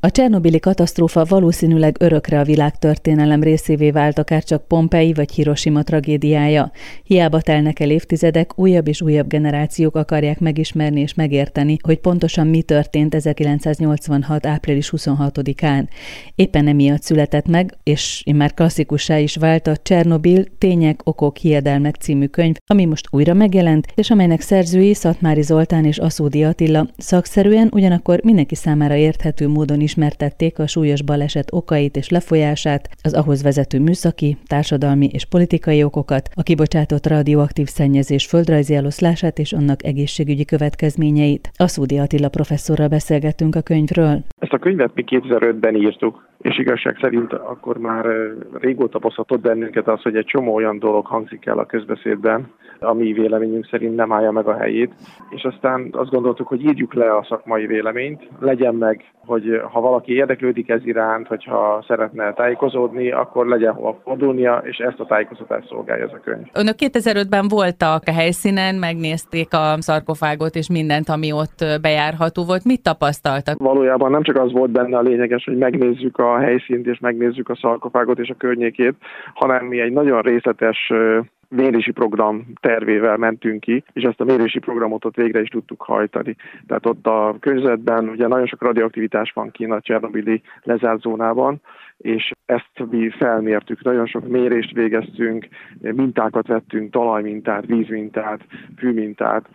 A Csernobili katasztrófa valószínűleg örökre a világtörténelem részévé vált akár csak Pompei vagy Hiroshima tragédiája. Hiába telnek el évtizedek, újabb és újabb generációk akarják megismerni és megérteni, hogy pontosan mi történt 1986. április 26-án. Éppen emiatt született meg, és már klasszikussá is vált a Csernobil Tények, Okok, Hiedelmek című könyv, ami most újra megjelent, és amelynek szerzői Szatmári Zoltán és Aszódi Attila szakszerűen ugyanakkor mindenki számára érthető módon ismertették a súlyos baleset okait és lefolyását, az ahhoz vezető műszaki, társadalmi és politikai okokat, a kibocsátott radioaktív szennyezés földrajzi eloszlását és annak egészségügyi következményeit. Aszúdi Attila professzorral beszélgettünk a könyvről. Ezt a könyvet mi 2005-ben írtuk, és igazság szerint akkor már régóta bosszatott bennünket az, hogy egy csomó olyan dolog hangzik el a közbeszédben, ami véleményünk szerint nem állja meg a helyét, és aztán azt gondoltuk, hogy írjuk le a szakmai véleményt, legyen meg, hogy ha valaki érdeklődik ez iránt, hogyha szeretne tájékozódni, akkor legyen hova fordulnia, és ezt a tájékoztatást szolgálja ez a könyv. Önök 2005-ben voltak a helyszínen, megnézték a szarkofágot és mindent, ami ott bejárható volt. Mit tapasztaltak? Valójában nem csak az volt benne a lényeges, hogy megnézzük a helyszínt és megnézzük a szarkofágot és a környékét, hanem mi egy nagyon részletes mérési program tervével mentünk ki, és ezt a mérési programot ott végre is tudtuk hajtani. Tehát ott a környezetben ugye nagyon sok radioaktivitás van kint a Csernobili lezárt zónában, és ezt mi felmértük, nagyon sok mérést végeztünk, mintákat vettünk, talajmintát, vízmintát, fűmintát,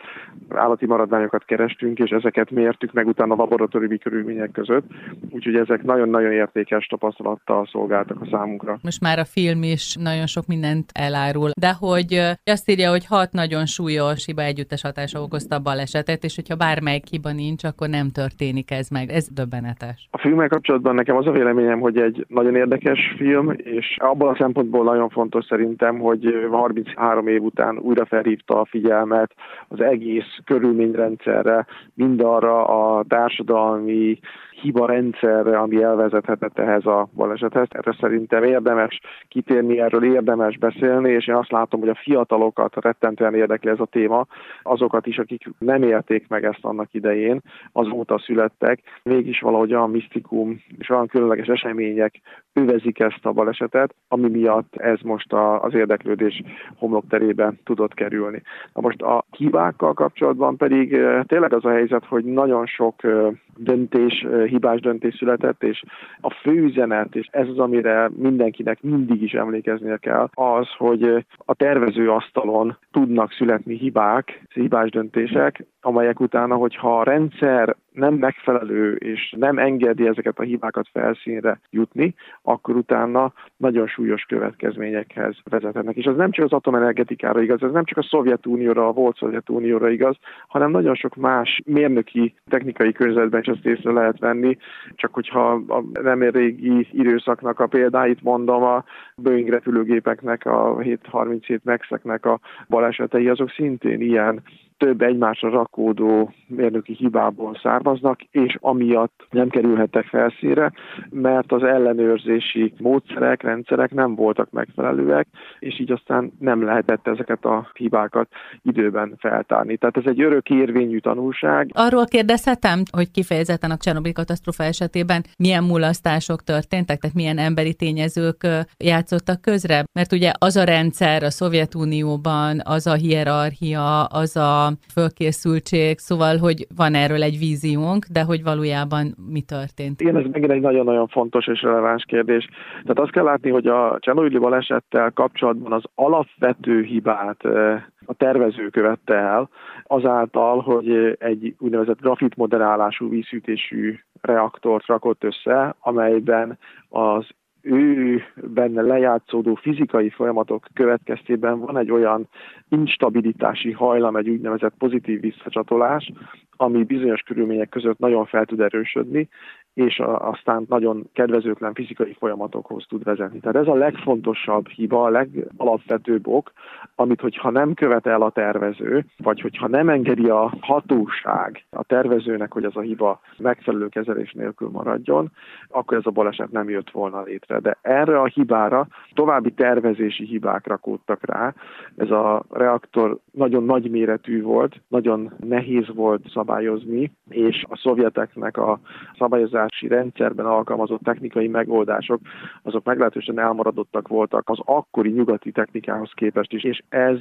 állati maradványokat kerestünk, és ezeket mértük meg utána laboratóriumi körülmények között, úgyhogy ezek nagyon-nagyon értékes tapasztalattal szolgáltak a számunkra. Most már a film is nagyon sok mindent elárul, de hogy azt írja, hogy hat nagyon súlyos hiba együttes hatása okozta a balesetet, és hogyha bármelyik hiba nincs, akkor nem történik ez meg. Ez döbbenetes. A filmmel kapcsolatban nekem az a véleményem, hogy egy nagyon érdekes film, és abban a szempontból nagyon fontos szerintem, hogy 33 év után újra felhívta a figyelmet az egész körülményrendszerre, mindarra a társadalmi hiba rendszerre, ami elvezethetett ehhez a balesethez. Erre szerintem érdemes kitérni, erről érdemes beszélni, és én azt látom, hogy a fiatalokat rettentően érdekli ez a téma, azokat is, akik nem élték meg ezt annak idején, azóta születtek, mégis valahogy olyan misztikum és olyan különleges események övezik ezt a balesetet, ami miatt ez most az érdeklődés homlokterébe tudott kerülni. Na most a hibákkal kapcsolatban pedig eh, tényleg az a helyzet, hogy nagyon sok eh, döntés, hibás döntés született, és a fő üzenet, és ez az, amire mindenkinek mindig is emlékeznie kell, az, hogy a tervező asztalon tudnak születni hibák, hibás döntések, amelyek utána, hogyha a rendszer nem megfelelő és nem engedi ezeket a hibákat felszínre jutni, akkor utána nagyon súlyos következményekhez vezethetnek. És az nem csak az atomenergetikára igaz, ez nem csak a Szovjetunióra, a volt Szovjetunióra igaz, hanem nagyon sok más mérnöki, technikai környezetben is azt észre lehet venni, csak hogyha a nem régi időszaknak a példáit mondom, a Boeing repülőgépeknek, a 737 Max-eknek a balesetei, azok szintén ilyen több egymásra rakódó mérnöki hibából származnak, és amiatt nem kerülhettek felszínre, mert az ellenőrzési módszerek, rendszerek nem voltak megfelelőek, és így aztán nem lehetett ezeket a hibákat időben feltárni. Tehát ez egy örök érvényű tanulság. Arról kérdezhetem, hogy kifejezetten a Csernobyl katasztrófa esetében milyen mulasztások történtek, tehát milyen emberi tényezők játszottak közre? Mert ugye az a rendszer a Szovjetunióban, az a hierarchia, az a fölkészültség, szóval, hogy van erről egy víziónk, de hogy valójában mi történt. Igen, ez megint egy nagyon-nagyon fontos és releváns kérdés. Tehát azt kell látni, hogy a Csernobili balesettel kapcsolatban az alapvető hibát a tervező követte el, azáltal, hogy egy úgynevezett grafit moderálású vízhűtésű reaktort rakott össze, amelyben az ő benne lejátszódó fizikai folyamatok következtében van egy olyan instabilitási hajlam, egy úgynevezett pozitív visszacsatolás, ami bizonyos körülmények között nagyon fel tud erősödni, és aztán nagyon kedvezőtlen fizikai folyamatokhoz tud vezetni. Tehát ez a legfontosabb hiba, a legalapvetőbb ok, amit hogyha nem követ el a tervező, vagy hogyha nem engedi a hatóság a tervezőnek, hogy ez a hiba megfelelő kezelés nélkül maradjon, akkor ez a baleset nem jött volna létre. De erre a hibára további tervezési hibák rakódtak rá. Ez a reaktor nagyon nagy méretű volt, nagyon nehéz volt szabályozni, és a szovjeteknek a szabályozás szabályozási rendszerben alkalmazott technikai megoldások, azok meglehetősen elmaradottak voltak az akkori nyugati technikához képest is, és ez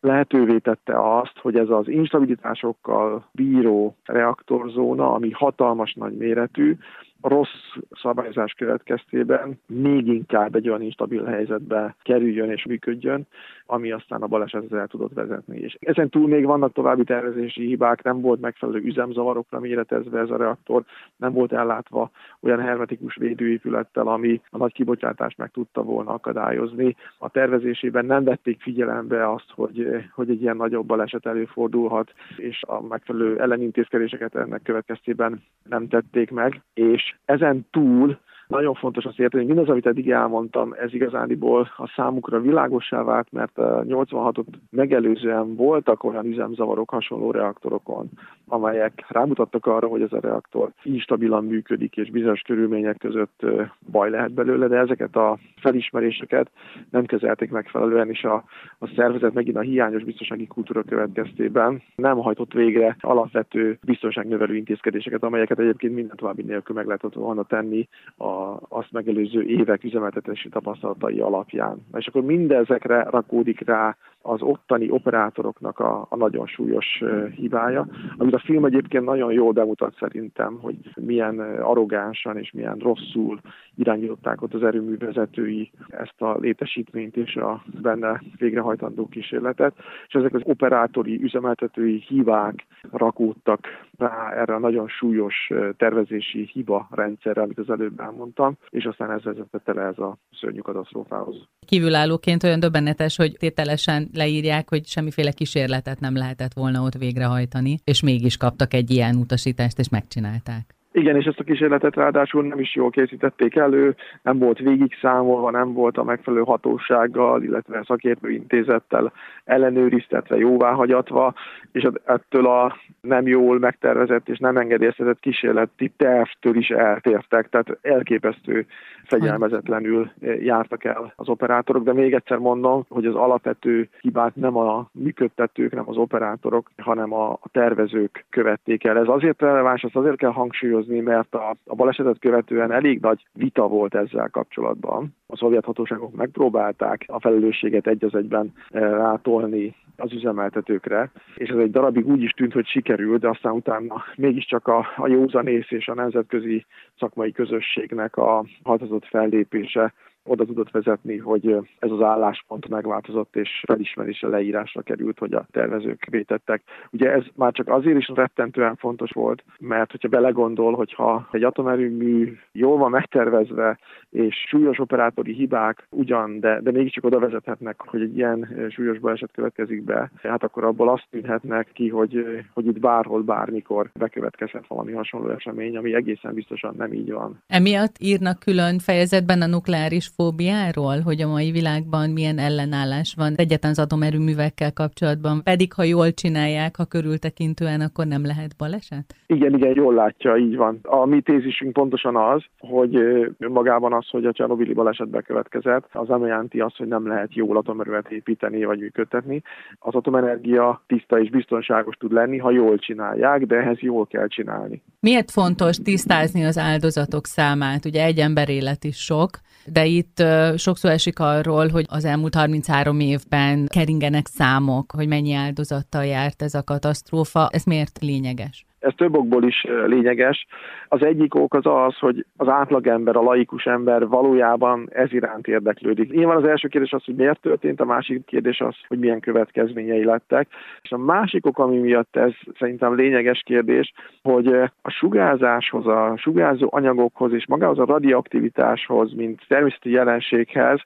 lehetővé tette azt, hogy ez az instabilitásokkal bíró reaktorzóna, ami hatalmas nagy méretű, rossz szabályozás következtében még inkább egy olyan instabil helyzetbe kerüljön és működjön, ami aztán a balesethez el tudott vezetni. És ezen túl még vannak további tervezési hibák, nem volt megfelelő üzemzavarokra méretezve ez a reaktor, nem volt ellátva olyan hermetikus védőépülettel, ami a nagy kibocsátást meg tudta volna akadályozni. A tervezésében nem vették figyelembe azt, hogy, hogy egy ilyen nagyobb baleset előfordulhat, és a megfelelő ellenintézkedéseket ennek következtében nem tették meg, és ezen túl nagyon fontos azt érteni, hogy mindaz, amit eddig elmondtam, ez igazániból a számukra világosá vált, mert 86-ot megelőzően voltak olyan üzemzavarok hasonló reaktorokon, amelyek rámutattak arra, hogy ez a reaktor instabilan működik, és bizonyos körülmények között baj lehet belőle, de ezeket a felismeréseket nem kezelték megfelelően, és a, a szervezet megint a hiányos biztonsági kultúra következtében nem hajtott végre alapvető biztonságnövelő intézkedéseket, amelyeket egyébként minden további nélkül meg lehetett volna tenni a azt megelőző évek üzemeltetési tapasztalatai alapján. És akkor mindezekre rakódik rá az ottani operátoroknak a, a nagyon súlyos hibája, amit a film egyébként nagyon jól bemutat szerintem, hogy milyen arrogánsan és milyen rosszul irányították ott az erőművezetői ezt a létesítményt és a benne végrehajtandó kísérletet, és ezek az operátori, üzemeltetői hibák rakódtak rá erre a nagyon súlyos tervezési hiba rendszerre, amit az előbb elmondtam, és aztán ez vezetett el ez a szörnyű katasztrófához. Kívülállóként olyan döbbenetes, hogy tételesen leírják, hogy semmiféle kísérletet nem lehetett volna ott végrehajtani, és mégis kaptak egy ilyen utasítást, és megcsinálták. Igen, és ezt a kísérletet ráadásul nem is jól készítették elő, nem volt végig számolva, nem volt a megfelelő hatósággal, illetve szakértő intézettel ellenőriztetve, jóváhagyatva, és ettől a nem jól megtervezett és nem engedélyeztetett kísérleti tervtől is eltértek, tehát elképesztő fegyelmezetlenül jártak el az operátorok, de még egyszer mondom, hogy az alapvető hibát nem a működtetők, nem az operátorok, hanem a, tervezők követték el. Ez azért releváns, azt azért kell hangsúlyozni, mert a, a balesetet követően elég nagy vita volt ezzel kapcsolatban. A szovjet hatóságok megpróbálták a felelősséget egy az egyben rátolni az üzemeltetőkre, és ez egy darabig úgy is tűnt, hogy sikerült, de aztán utána mégiscsak a, a józanész és a nemzetközi szakmai közösségnek a határozott fellépése oda tudott vezetni, hogy ez az álláspont megváltozott, és felismerése leírásra került, hogy a tervezők vétettek. Ugye ez már csak azért is rettentően fontos volt, mert hogyha belegondol, hogyha egy atomerőmű jól van megtervezve, és súlyos operátori hibák ugyan, de, de mégiscsak oda vezethetnek, hogy egy ilyen súlyos baleset következik be, hát akkor abból azt tűnhetnek ki, hogy, hogy itt bárhol, bármikor bekövetkezhet valami hasonló esemény, ami egészen biztosan nem így van. Emiatt írnak külön fejezetben a nukleáris fóbiáról, hogy a mai világban milyen ellenállás van egyetlen az atomerőművekkel kapcsolatban, pedig ha jól csinálják, ha körültekintően, akkor nem lehet baleset? Igen, igen, jól látja, így van. A mi tézisünk pontosan az, hogy magában az, hogy a Csernobili baleset bekövetkezett, az nem jelenti azt, hogy nem lehet jól atomerővet építeni vagy működtetni. Az atomenergia tiszta és biztonságos tud lenni, ha jól csinálják, de ehhez jól kell csinálni. Miért fontos tisztázni az áldozatok számát? Ugye egy ember élet is sok, de itt sokszor esik arról, hogy az elmúlt 33 évben keringenek számok, hogy mennyi áldozattal járt ez a katasztrófa. Ez miért lényeges? Ez több okból is lényeges. Az egyik ok az az, hogy az átlagember, a laikus ember valójában ez iránt érdeklődik. Nyilván az első kérdés az, hogy miért történt, a másik kérdés az, hogy milyen következményei lettek. És a másik ok, ami miatt ez szerintem lényeges kérdés, hogy a sugárzáshoz, a sugárzó anyagokhoz és magához a radioaktivitáshoz, mint természeti jelenséghez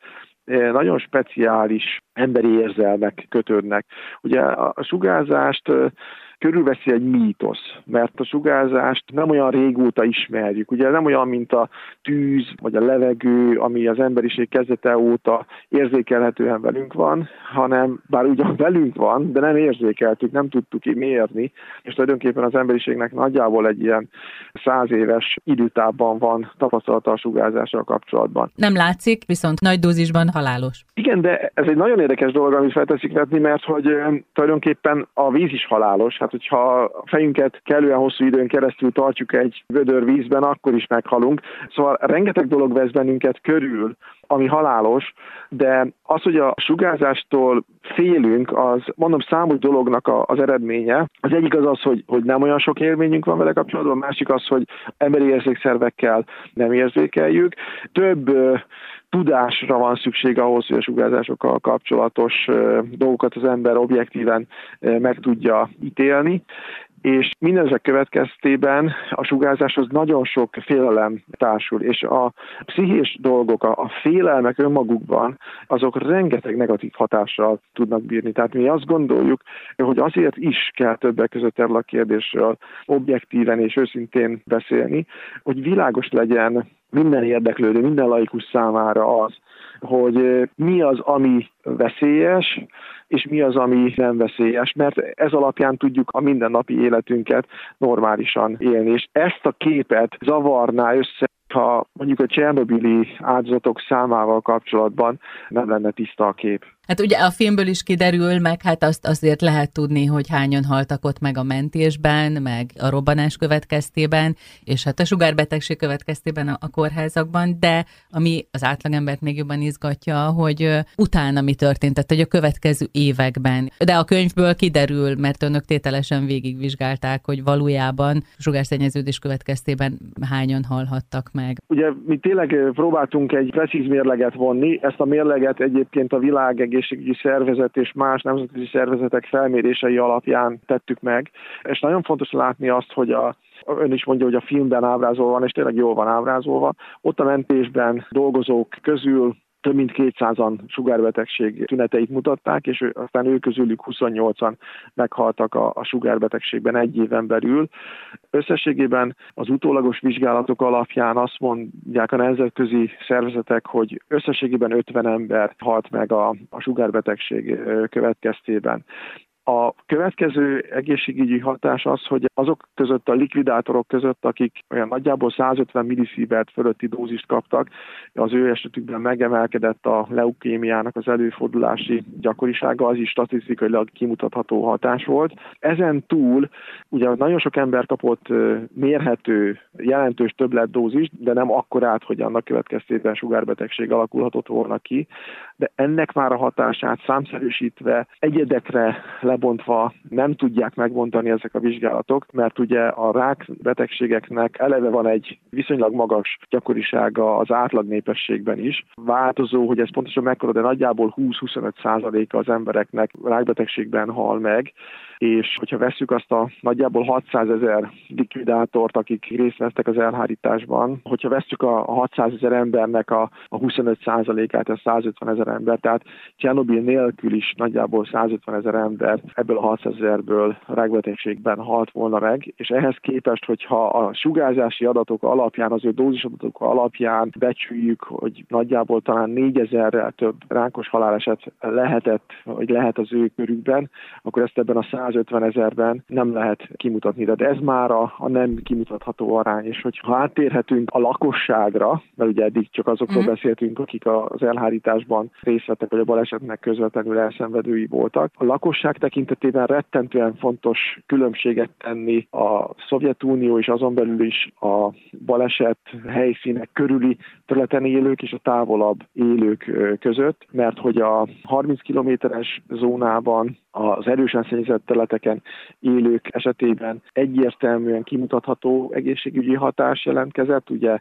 nagyon speciális emberi érzelmek kötődnek. Ugye a sugárzást körülveszi egy mítosz, mert a sugárzást nem olyan régóta ismerjük. Ugye nem olyan, mint a tűz vagy a levegő, ami az emberiség kezdete óta érzékelhetően velünk van, hanem bár ugyan velünk van, de nem érzékeltük, nem tudtuk mérni, és tulajdonképpen az emberiségnek nagyjából egy ilyen száz éves időtában van tapasztalata a sugárzással kapcsolatban. Nem látszik, viszont nagy dózisban halálos. Igen, de ez egy nagyon érdekes dolog, amit felteszik vetni, mert hogy tulajdonképpen a víz is halálos, hát hogyha a fejünket kellően hosszú időn keresztül tartjuk egy vödör vízben, akkor is meghalunk. Szóval rengeteg dolog vesz bennünket körül, ami halálos, de az, hogy a sugárzástól félünk, az mondom számos dolognak az eredménye. Az egyik az az, hogy, hogy nem olyan sok élményünk van vele kapcsolatban, a másik az, hogy emberi érzékszervekkel nem érzékeljük. Több tudásra van szükség ahhoz, hogy a sugárzásokkal kapcsolatos dolgokat az ember objektíven meg tudja ítélni és mindezek következtében a sugárzáshoz nagyon sok félelem társul, és a pszichés dolgok, a félelmek önmagukban, azok rengeteg negatív hatással tudnak bírni. Tehát mi azt gondoljuk, hogy azért is kell többek között erről a kérdésről objektíven és őszintén beszélni, hogy világos legyen minden érdeklődő, minden laikus számára az, hogy mi az, ami veszélyes, és mi az, ami nem veszélyes, mert ez alapján tudjuk a mindennapi életünket normálisan élni. És ezt a képet zavarná össze ha mondjuk a Csernobili áldozatok számával kapcsolatban nem lenne tiszta a kép. Hát ugye a filmből is kiderül, meg hát azt azért lehet tudni, hogy hányan haltak ott meg a mentésben, meg a robbanás következtében, és hát a sugárbetegség következtében a, a kórházakban, de ami az átlagembert még jobban izgatja, hogy utána mi történt, tehát hogy a következő években. De a könyvből kiderül, mert önök tételesen végigvizsgálták, hogy valójában sugárszennyeződés következtében hányan halhattak meg. Ugye mi tényleg próbáltunk egy precíz mérleget vonni, ezt a mérleget egyébként a világ egészségügyi szervezet és más nemzetközi szervezetek felmérései alapján tettük meg. És nagyon fontos látni azt, hogy a ön is mondja, hogy a filmben ábrázolva van, és tényleg jól van ábrázolva. Ott a mentésben dolgozók közül több mint 200-an sugárbetegség tüneteit mutatták, és aztán ők közülük 28-an meghaltak a, a sugárbetegségben egy éven belül. Összességében az utólagos vizsgálatok alapján azt mondják a nemzetközi szervezetek, hogy összességében 50 ember halt meg a, a sugárbetegség következtében. A következő egészségügyi hatás az, hogy azok között a likvidátorok között, akik olyan nagyjából 150 milliszívert fölötti dózist kaptak, az ő esetükben megemelkedett a leukémiának az előfordulási gyakorisága, az is statisztikailag kimutatható hatás volt. Ezen túl ugye nagyon sok ember kapott mérhető, jelentős többletdózist, de nem akkorát, hogy annak következtében sugárbetegség alakulhatott volna ki, de ennek már a hatását számszerűsítve egyedekre lebontva nem tudják megmondani ezek a vizsgálatok, mert ugye a rák betegségeknek eleve van egy viszonylag magas gyakorisága az átlag népességben is. Változó, hogy ez pontosan mekkora, de nagyjából 20-25 százaléka az embereknek rákbetegségben hal meg, és hogyha vesszük azt a nagyjából 600 ezer likvidátort, akik részt vesztek az elhárításban, hogyha vesszük a 600 ezer embernek a, a 25 százalékát, ez 150 ezer ember, tehát Csernobil nélkül is nagyjából 150 ezer ember ebből a 600 ezerből rákbetegségben halt volna meg, és ehhez képest, hogyha a sugárzási adatok alapján, az ő dózis adatok alapján becsüljük, hogy nagyjából talán 4000-rel több rákos haláleset lehetett, vagy lehet az ő körükben, akkor ezt ebben a 150 ezerben nem lehet kimutatni. De ez már a, a nem kimutatható arány, és hogyha áttérhetünk a lakosságra, mert ugye eddig csak azokról mm. beszéltünk, akik az elhárításban részt vettek, vagy a balesetnek közvetlenül elszenvedői voltak. A lakosság tekintetében rettentően fontos különbséget tenni a Szovjetunió és azon belül is a baleset helyszínek körüli területen élők és a távolabb élők között, mert hogy a 30 kilométeres zónában az erősen szennyezett területeken élők esetében egyértelműen kimutatható egészségügyi hatás jelentkezett. Ugye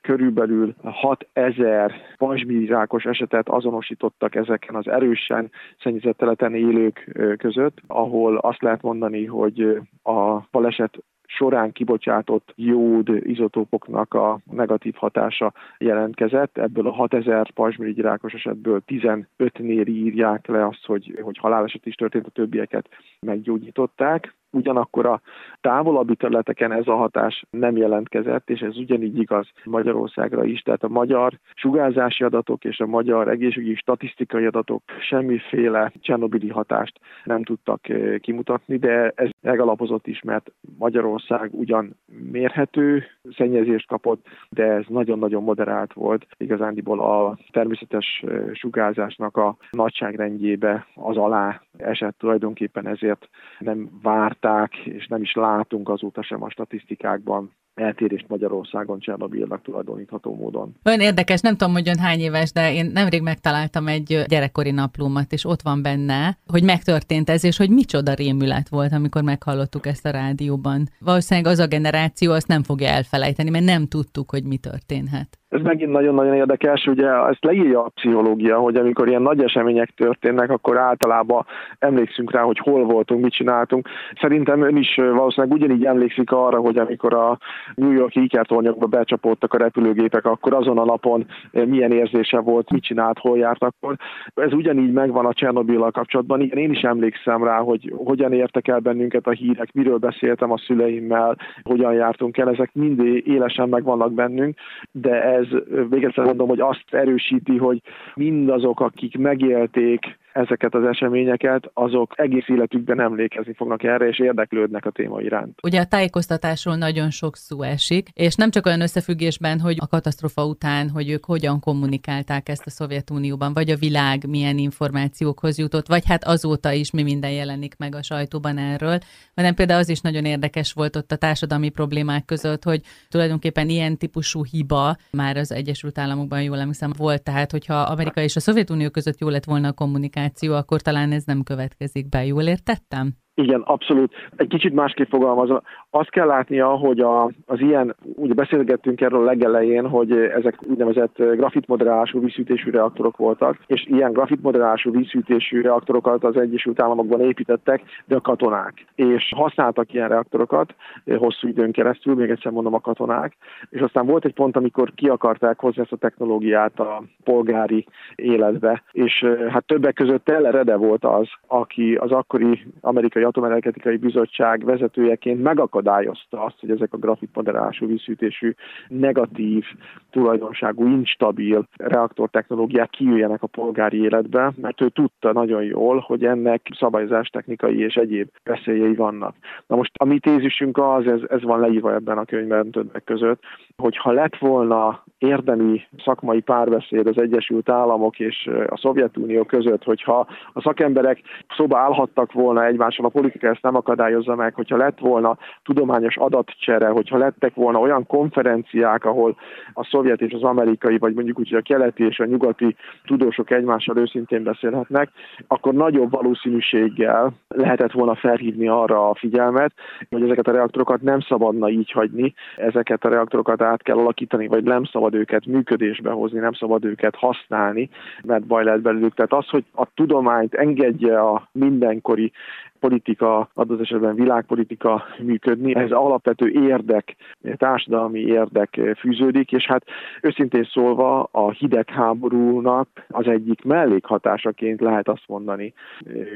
körülbelül 6000 pajzsmirirákos esetet azonosítottak ezeken az erősen szennyezett területen élők között, ahol azt lehet mondani, hogy a baleset során kibocsátott jód izotópoknak a negatív hatása jelentkezett. Ebből a 6000 pajzsmirigyrákos esetből 15-nél írják le azt, hogy, hogy haláleset is történt, a többieket meggyógyították ugyanakkor a távolabbi területeken ez a hatás nem jelentkezett, és ez ugyanígy igaz Magyarországra is. Tehát a magyar sugárzási adatok és a magyar egészségügyi statisztikai adatok semmiféle csernobili hatást nem tudtak eh, kimutatni, de ez megalapozott is, mert Magyarország ugyan mérhető szennyezést kapott, de ez nagyon-nagyon moderált volt. Igazándiból a természetes eh, sugárzásnak a nagyságrendjébe az alá esett tulajdonképpen ezért nem várták, és nem is látunk azóta sem a statisztikákban eltérést Magyarországon Csernobilnak tulajdonítható módon. Olyan érdekes, nem tudom, hogy ön hány éves, de én nemrég megtaláltam egy gyerekkori naplómat, és ott van benne, hogy megtörtént ez, és hogy micsoda rémület volt, amikor meghallottuk ezt a rádióban. Valószínűleg az a generáció azt nem fogja elfelejteni, mert nem tudtuk, hogy mi történhet. Ez megint nagyon-nagyon érdekes, ugye ezt leírja a pszichológia, hogy amikor ilyen nagy események történnek, akkor általában emlékszünk rá, hogy hol voltunk, mit csináltunk. Szerintem ön is valószínűleg ugyanígy emlékszik arra, hogy amikor a New Yorki ikertornyokba becsapódtak a repülőgépek, akkor azon a napon milyen érzése volt, mit csinált, hol járt akkor. Ez ugyanígy megvan a Csernobillal kapcsolatban. Igen, én is emlékszem rá, hogy hogyan értek el bennünket a hírek, miről beszéltem a szüleimmel, hogyan jártunk el, ezek mind élesen megvannak bennünk, de ez még egyszer mondom, hogy azt erősíti, hogy mindazok, akik megélték ezeket az eseményeket, azok egész életükben emlékezni fognak erre, és érdeklődnek a téma iránt. Ugye a tájékoztatásról nagyon sok szó esik, és nem csak olyan összefüggésben, hogy a katasztrofa után, hogy ők hogyan kommunikálták ezt a Szovjetunióban, vagy a világ milyen információkhoz jutott, vagy hát azóta is mi minden jelenik meg a sajtóban erről, hanem például az is nagyon érdekes volt ott a társadalmi problémák között, hogy tulajdonképpen ilyen típusú hiba már az Egyesült Államokban, jól emlékszem, volt, tehát hogyha Amerika és a Szovjetunió között jó lett volna a kommunikáció, kommunikáció, akkor talán ez nem következik be. Jól értettem? Igen, abszolút. Egy kicsit másképp fogalmazva. Azt kell látnia, hogy a, az ilyen, ugye beszélgettünk erről a legelején, hogy ezek úgynevezett grafitmoderálású vízszűtésű reaktorok voltak, és ilyen grafitmoderálású vízszűtésű reaktorokat az Egyesült Államokban építettek, de a katonák. És használtak ilyen reaktorokat hosszú időn keresztül, még egyszer mondom a katonák, és aztán volt egy pont, amikor ki akarták hozni ezt a technológiát a polgári életbe, és hát többek között Teller Rede volt az, aki az akkori amerikai Atomenergetikai Bizottság vezetőjeként megakadályozta azt, hogy ezek a grafitmoderálású vízszűtésű negatív tulajdonságú, instabil reaktortechnológiák kijöjjenek a polgári életbe, mert ő tudta nagyon jól, hogy ennek szabályozás technikai és egyéb veszélyei vannak. Na most a mi tézisünk az, ez, ez van leírva ebben a könyvben többek között, hogy ha lett volna érdemi szakmai párbeszéd az Egyesült Államok és a Szovjetunió között, hogyha a szakemberek szóba állhattak volna egymással, a politika ezt nem akadályozza meg, hogyha lett volna tudományos adatcsere, hogyha lettek volna olyan konferenciák, ahol a szovjet és az amerikai, vagy mondjuk úgy, hogy a keleti és a nyugati tudósok egymással őszintén beszélhetnek, akkor nagyobb valószínűséggel lehetett volna felhívni arra a figyelmet, hogy ezeket a reaktorokat nem szabadna így hagyni, ezeket a reaktorokat át kell alakítani, vagy nem szabad őket működésbe hozni, nem szabad őket használni, mert baj lehet belőlük. Tehát az, hogy a tudományt engedje a mindenkori politika, adott esetben világpolitika működni. Ez alapvető érdek, társadalmi érdek fűződik, és hát őszintén szólva a hidegháborúnak az egyik mellékhatásaként lehet azt mondani,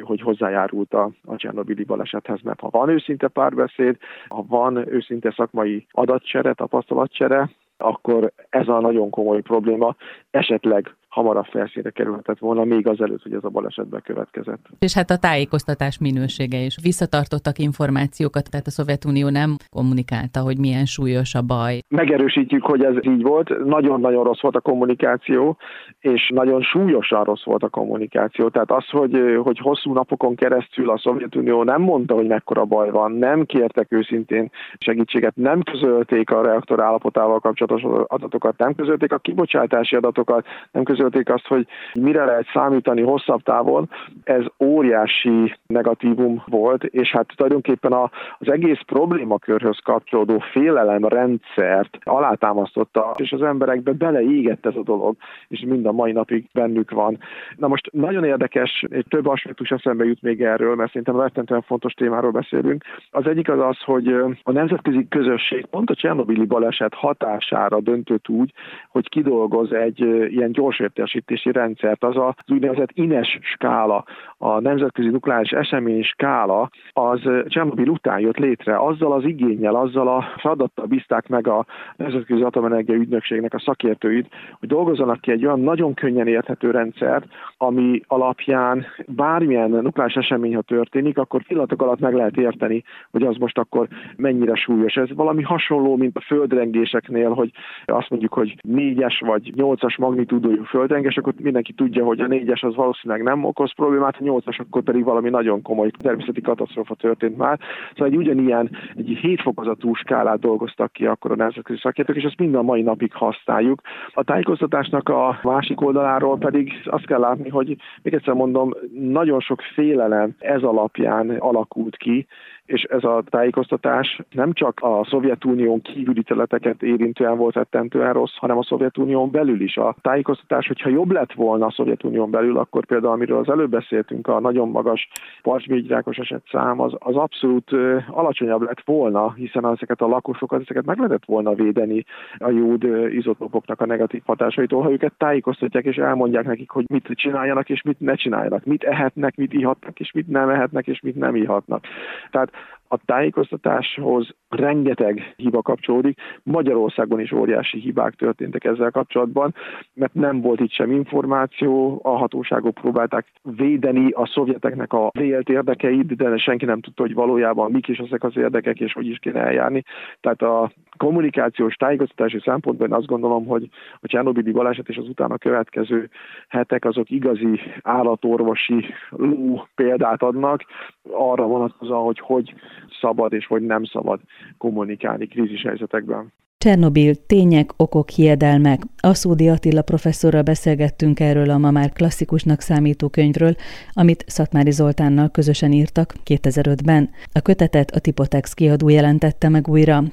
hogy hozzájárult a, a Csernobili balesethez, mert ha van őszinte párbeszéd, ha van őszinte szakmai adatcsere, tapasztalatcsere, akkor ez a nagyon komoly probléma. Esetleg hamarabb felszínre kerülhetett volna, még azelőtt, hogy ez a baleset bekövetkezett. És hát a tájékoztatás minősége is. Visszatartottak információkat, tehát a Szovjetunió nem kommunikálta, hogy milyen súlyos a baj. Megerősítjük, hogy ez így volt. Nagyon-nagyon rossz volt a kommunikáció, és nagyon súlyosan rossz volt a kommunikáció. Tehát az, hogy, hogy hosszú napokon keresztül a Szovjetunió nem mondta, hogy mekkora baj van, nem kértek őszintén segítséget, nem közölték a reaktor állapotával kapcsolatos adatokat, nem közölték a kibocsátási adatokat, nem közölték közölték azt, hogy mire lehet számítani hosszabb távon, ez óriási negatívum volt, és hát tulajdonképpen az egész problémakörhöz kapcsolódó félelem rendszert alátámasztotta, és az emberekbe beleégett ez a dolog, és mind a mai napig bennük van. Na most nagyon érdekes, egy több aspektus eszembe jut még erről, mert szerintem rettentően fontos témáról beszélünk. Az egyik az az, hogy a nemzetközi közösség pont a Csernobili baleset hatására döntött úgy, hogy kidolgoz egy ilyen gyors értesítési rendszert, az az úgynevezett INES skála, a Nemzetközi Nukleáris Esemény skála, az Csernobil után jött létre, azzal az igényel, azzal a feladattal bízták meg a Nemzetközi Atomenergia Ügynökségnek a szakértőit, hogy dolgozzanak ki egy olyan nagyon könnyen érthető rendszert, ami alapján bármilyen nukleáris esemény, ha történik, akkor pillanatok alatt meg lehet érteni, hogy az most akkor mennyire súlyos. Ez valami hasonló, mint a földrengéseknél, hogy azt mondjuk, hogy négyes vagy nyolcas magnitúdójú földrengés, akkor mindenki tudja, hogy a négyes az valószínűleg nem okoz problémát, 2008-as, akkor pedig valami nagyon komoly természeti katasztrófa történt már. Szóval egy ugyanilyen, egy hétfokozatú skálát dolgoztak ki akkor a nemzetközi szakértők, és ezt mind a mai napig használjuk. A tájékoztatásnak a másik oldaláról pedig azt kell látni, hogy még egyszer mondom, nagyon sok félelem ez alapján alakult ki, és ez a tájékoztatás nem csak a Szovjetunión kívüli területeket érintően volt rettentően rossz, hanem a Szovjetunión belül is. A tájékoztatás, hogyha jobb lett volna a Szovjetunión belül, akkor például, amiről az előbb beszéltünk, a nagyon magas parcsbégyrákos eset szám, az, az abszolút alacsonyabb lett volna, hiszen ezeket a lakosokat, ezeket meg lehetett volna védeni a jód izotópoknak a negatív hatásaitól, ha őket tájékoztatják és elmondják nekik, hogy mit csináljanak és mit ne csináljanak, mit ehetnek, mit ihatnak és mit nem ehetnek és mit nem ihatnak. Tehát a tájékoztatáshoz rengeteg hiba kapcsolódik. Magyarországon is óriási hibák történtek ezzel kapcsolatban, mert nem volt itt sem információ, a hatóságok próbálták védeni a szovjeteknek a vélt érdekeit, de senki nem tudta, hogy valójában mik is ezek az érdekek, és hogy is kéne eljárni. Tehát a kommunikációs tájékoztatási szempontból én azt gondolom, hogy a Csernobili baleset és az utána következő hetek azok igazi állatorvosi ló példát adnak arra vonatkozóan, hogy hogy szabad és hogy nem szabad kommunikálni krízis helyzetekben. Csernobil, tények, okok, hiedelmek. Aszódi Attila professzorral beszélgettünk erről a ma már klasszikusnak számító könyvről, amit Szatmári Zoltánnal közösen írtak 2005-ben. A kötetet a Tipotex kiadó jelentette meg újra.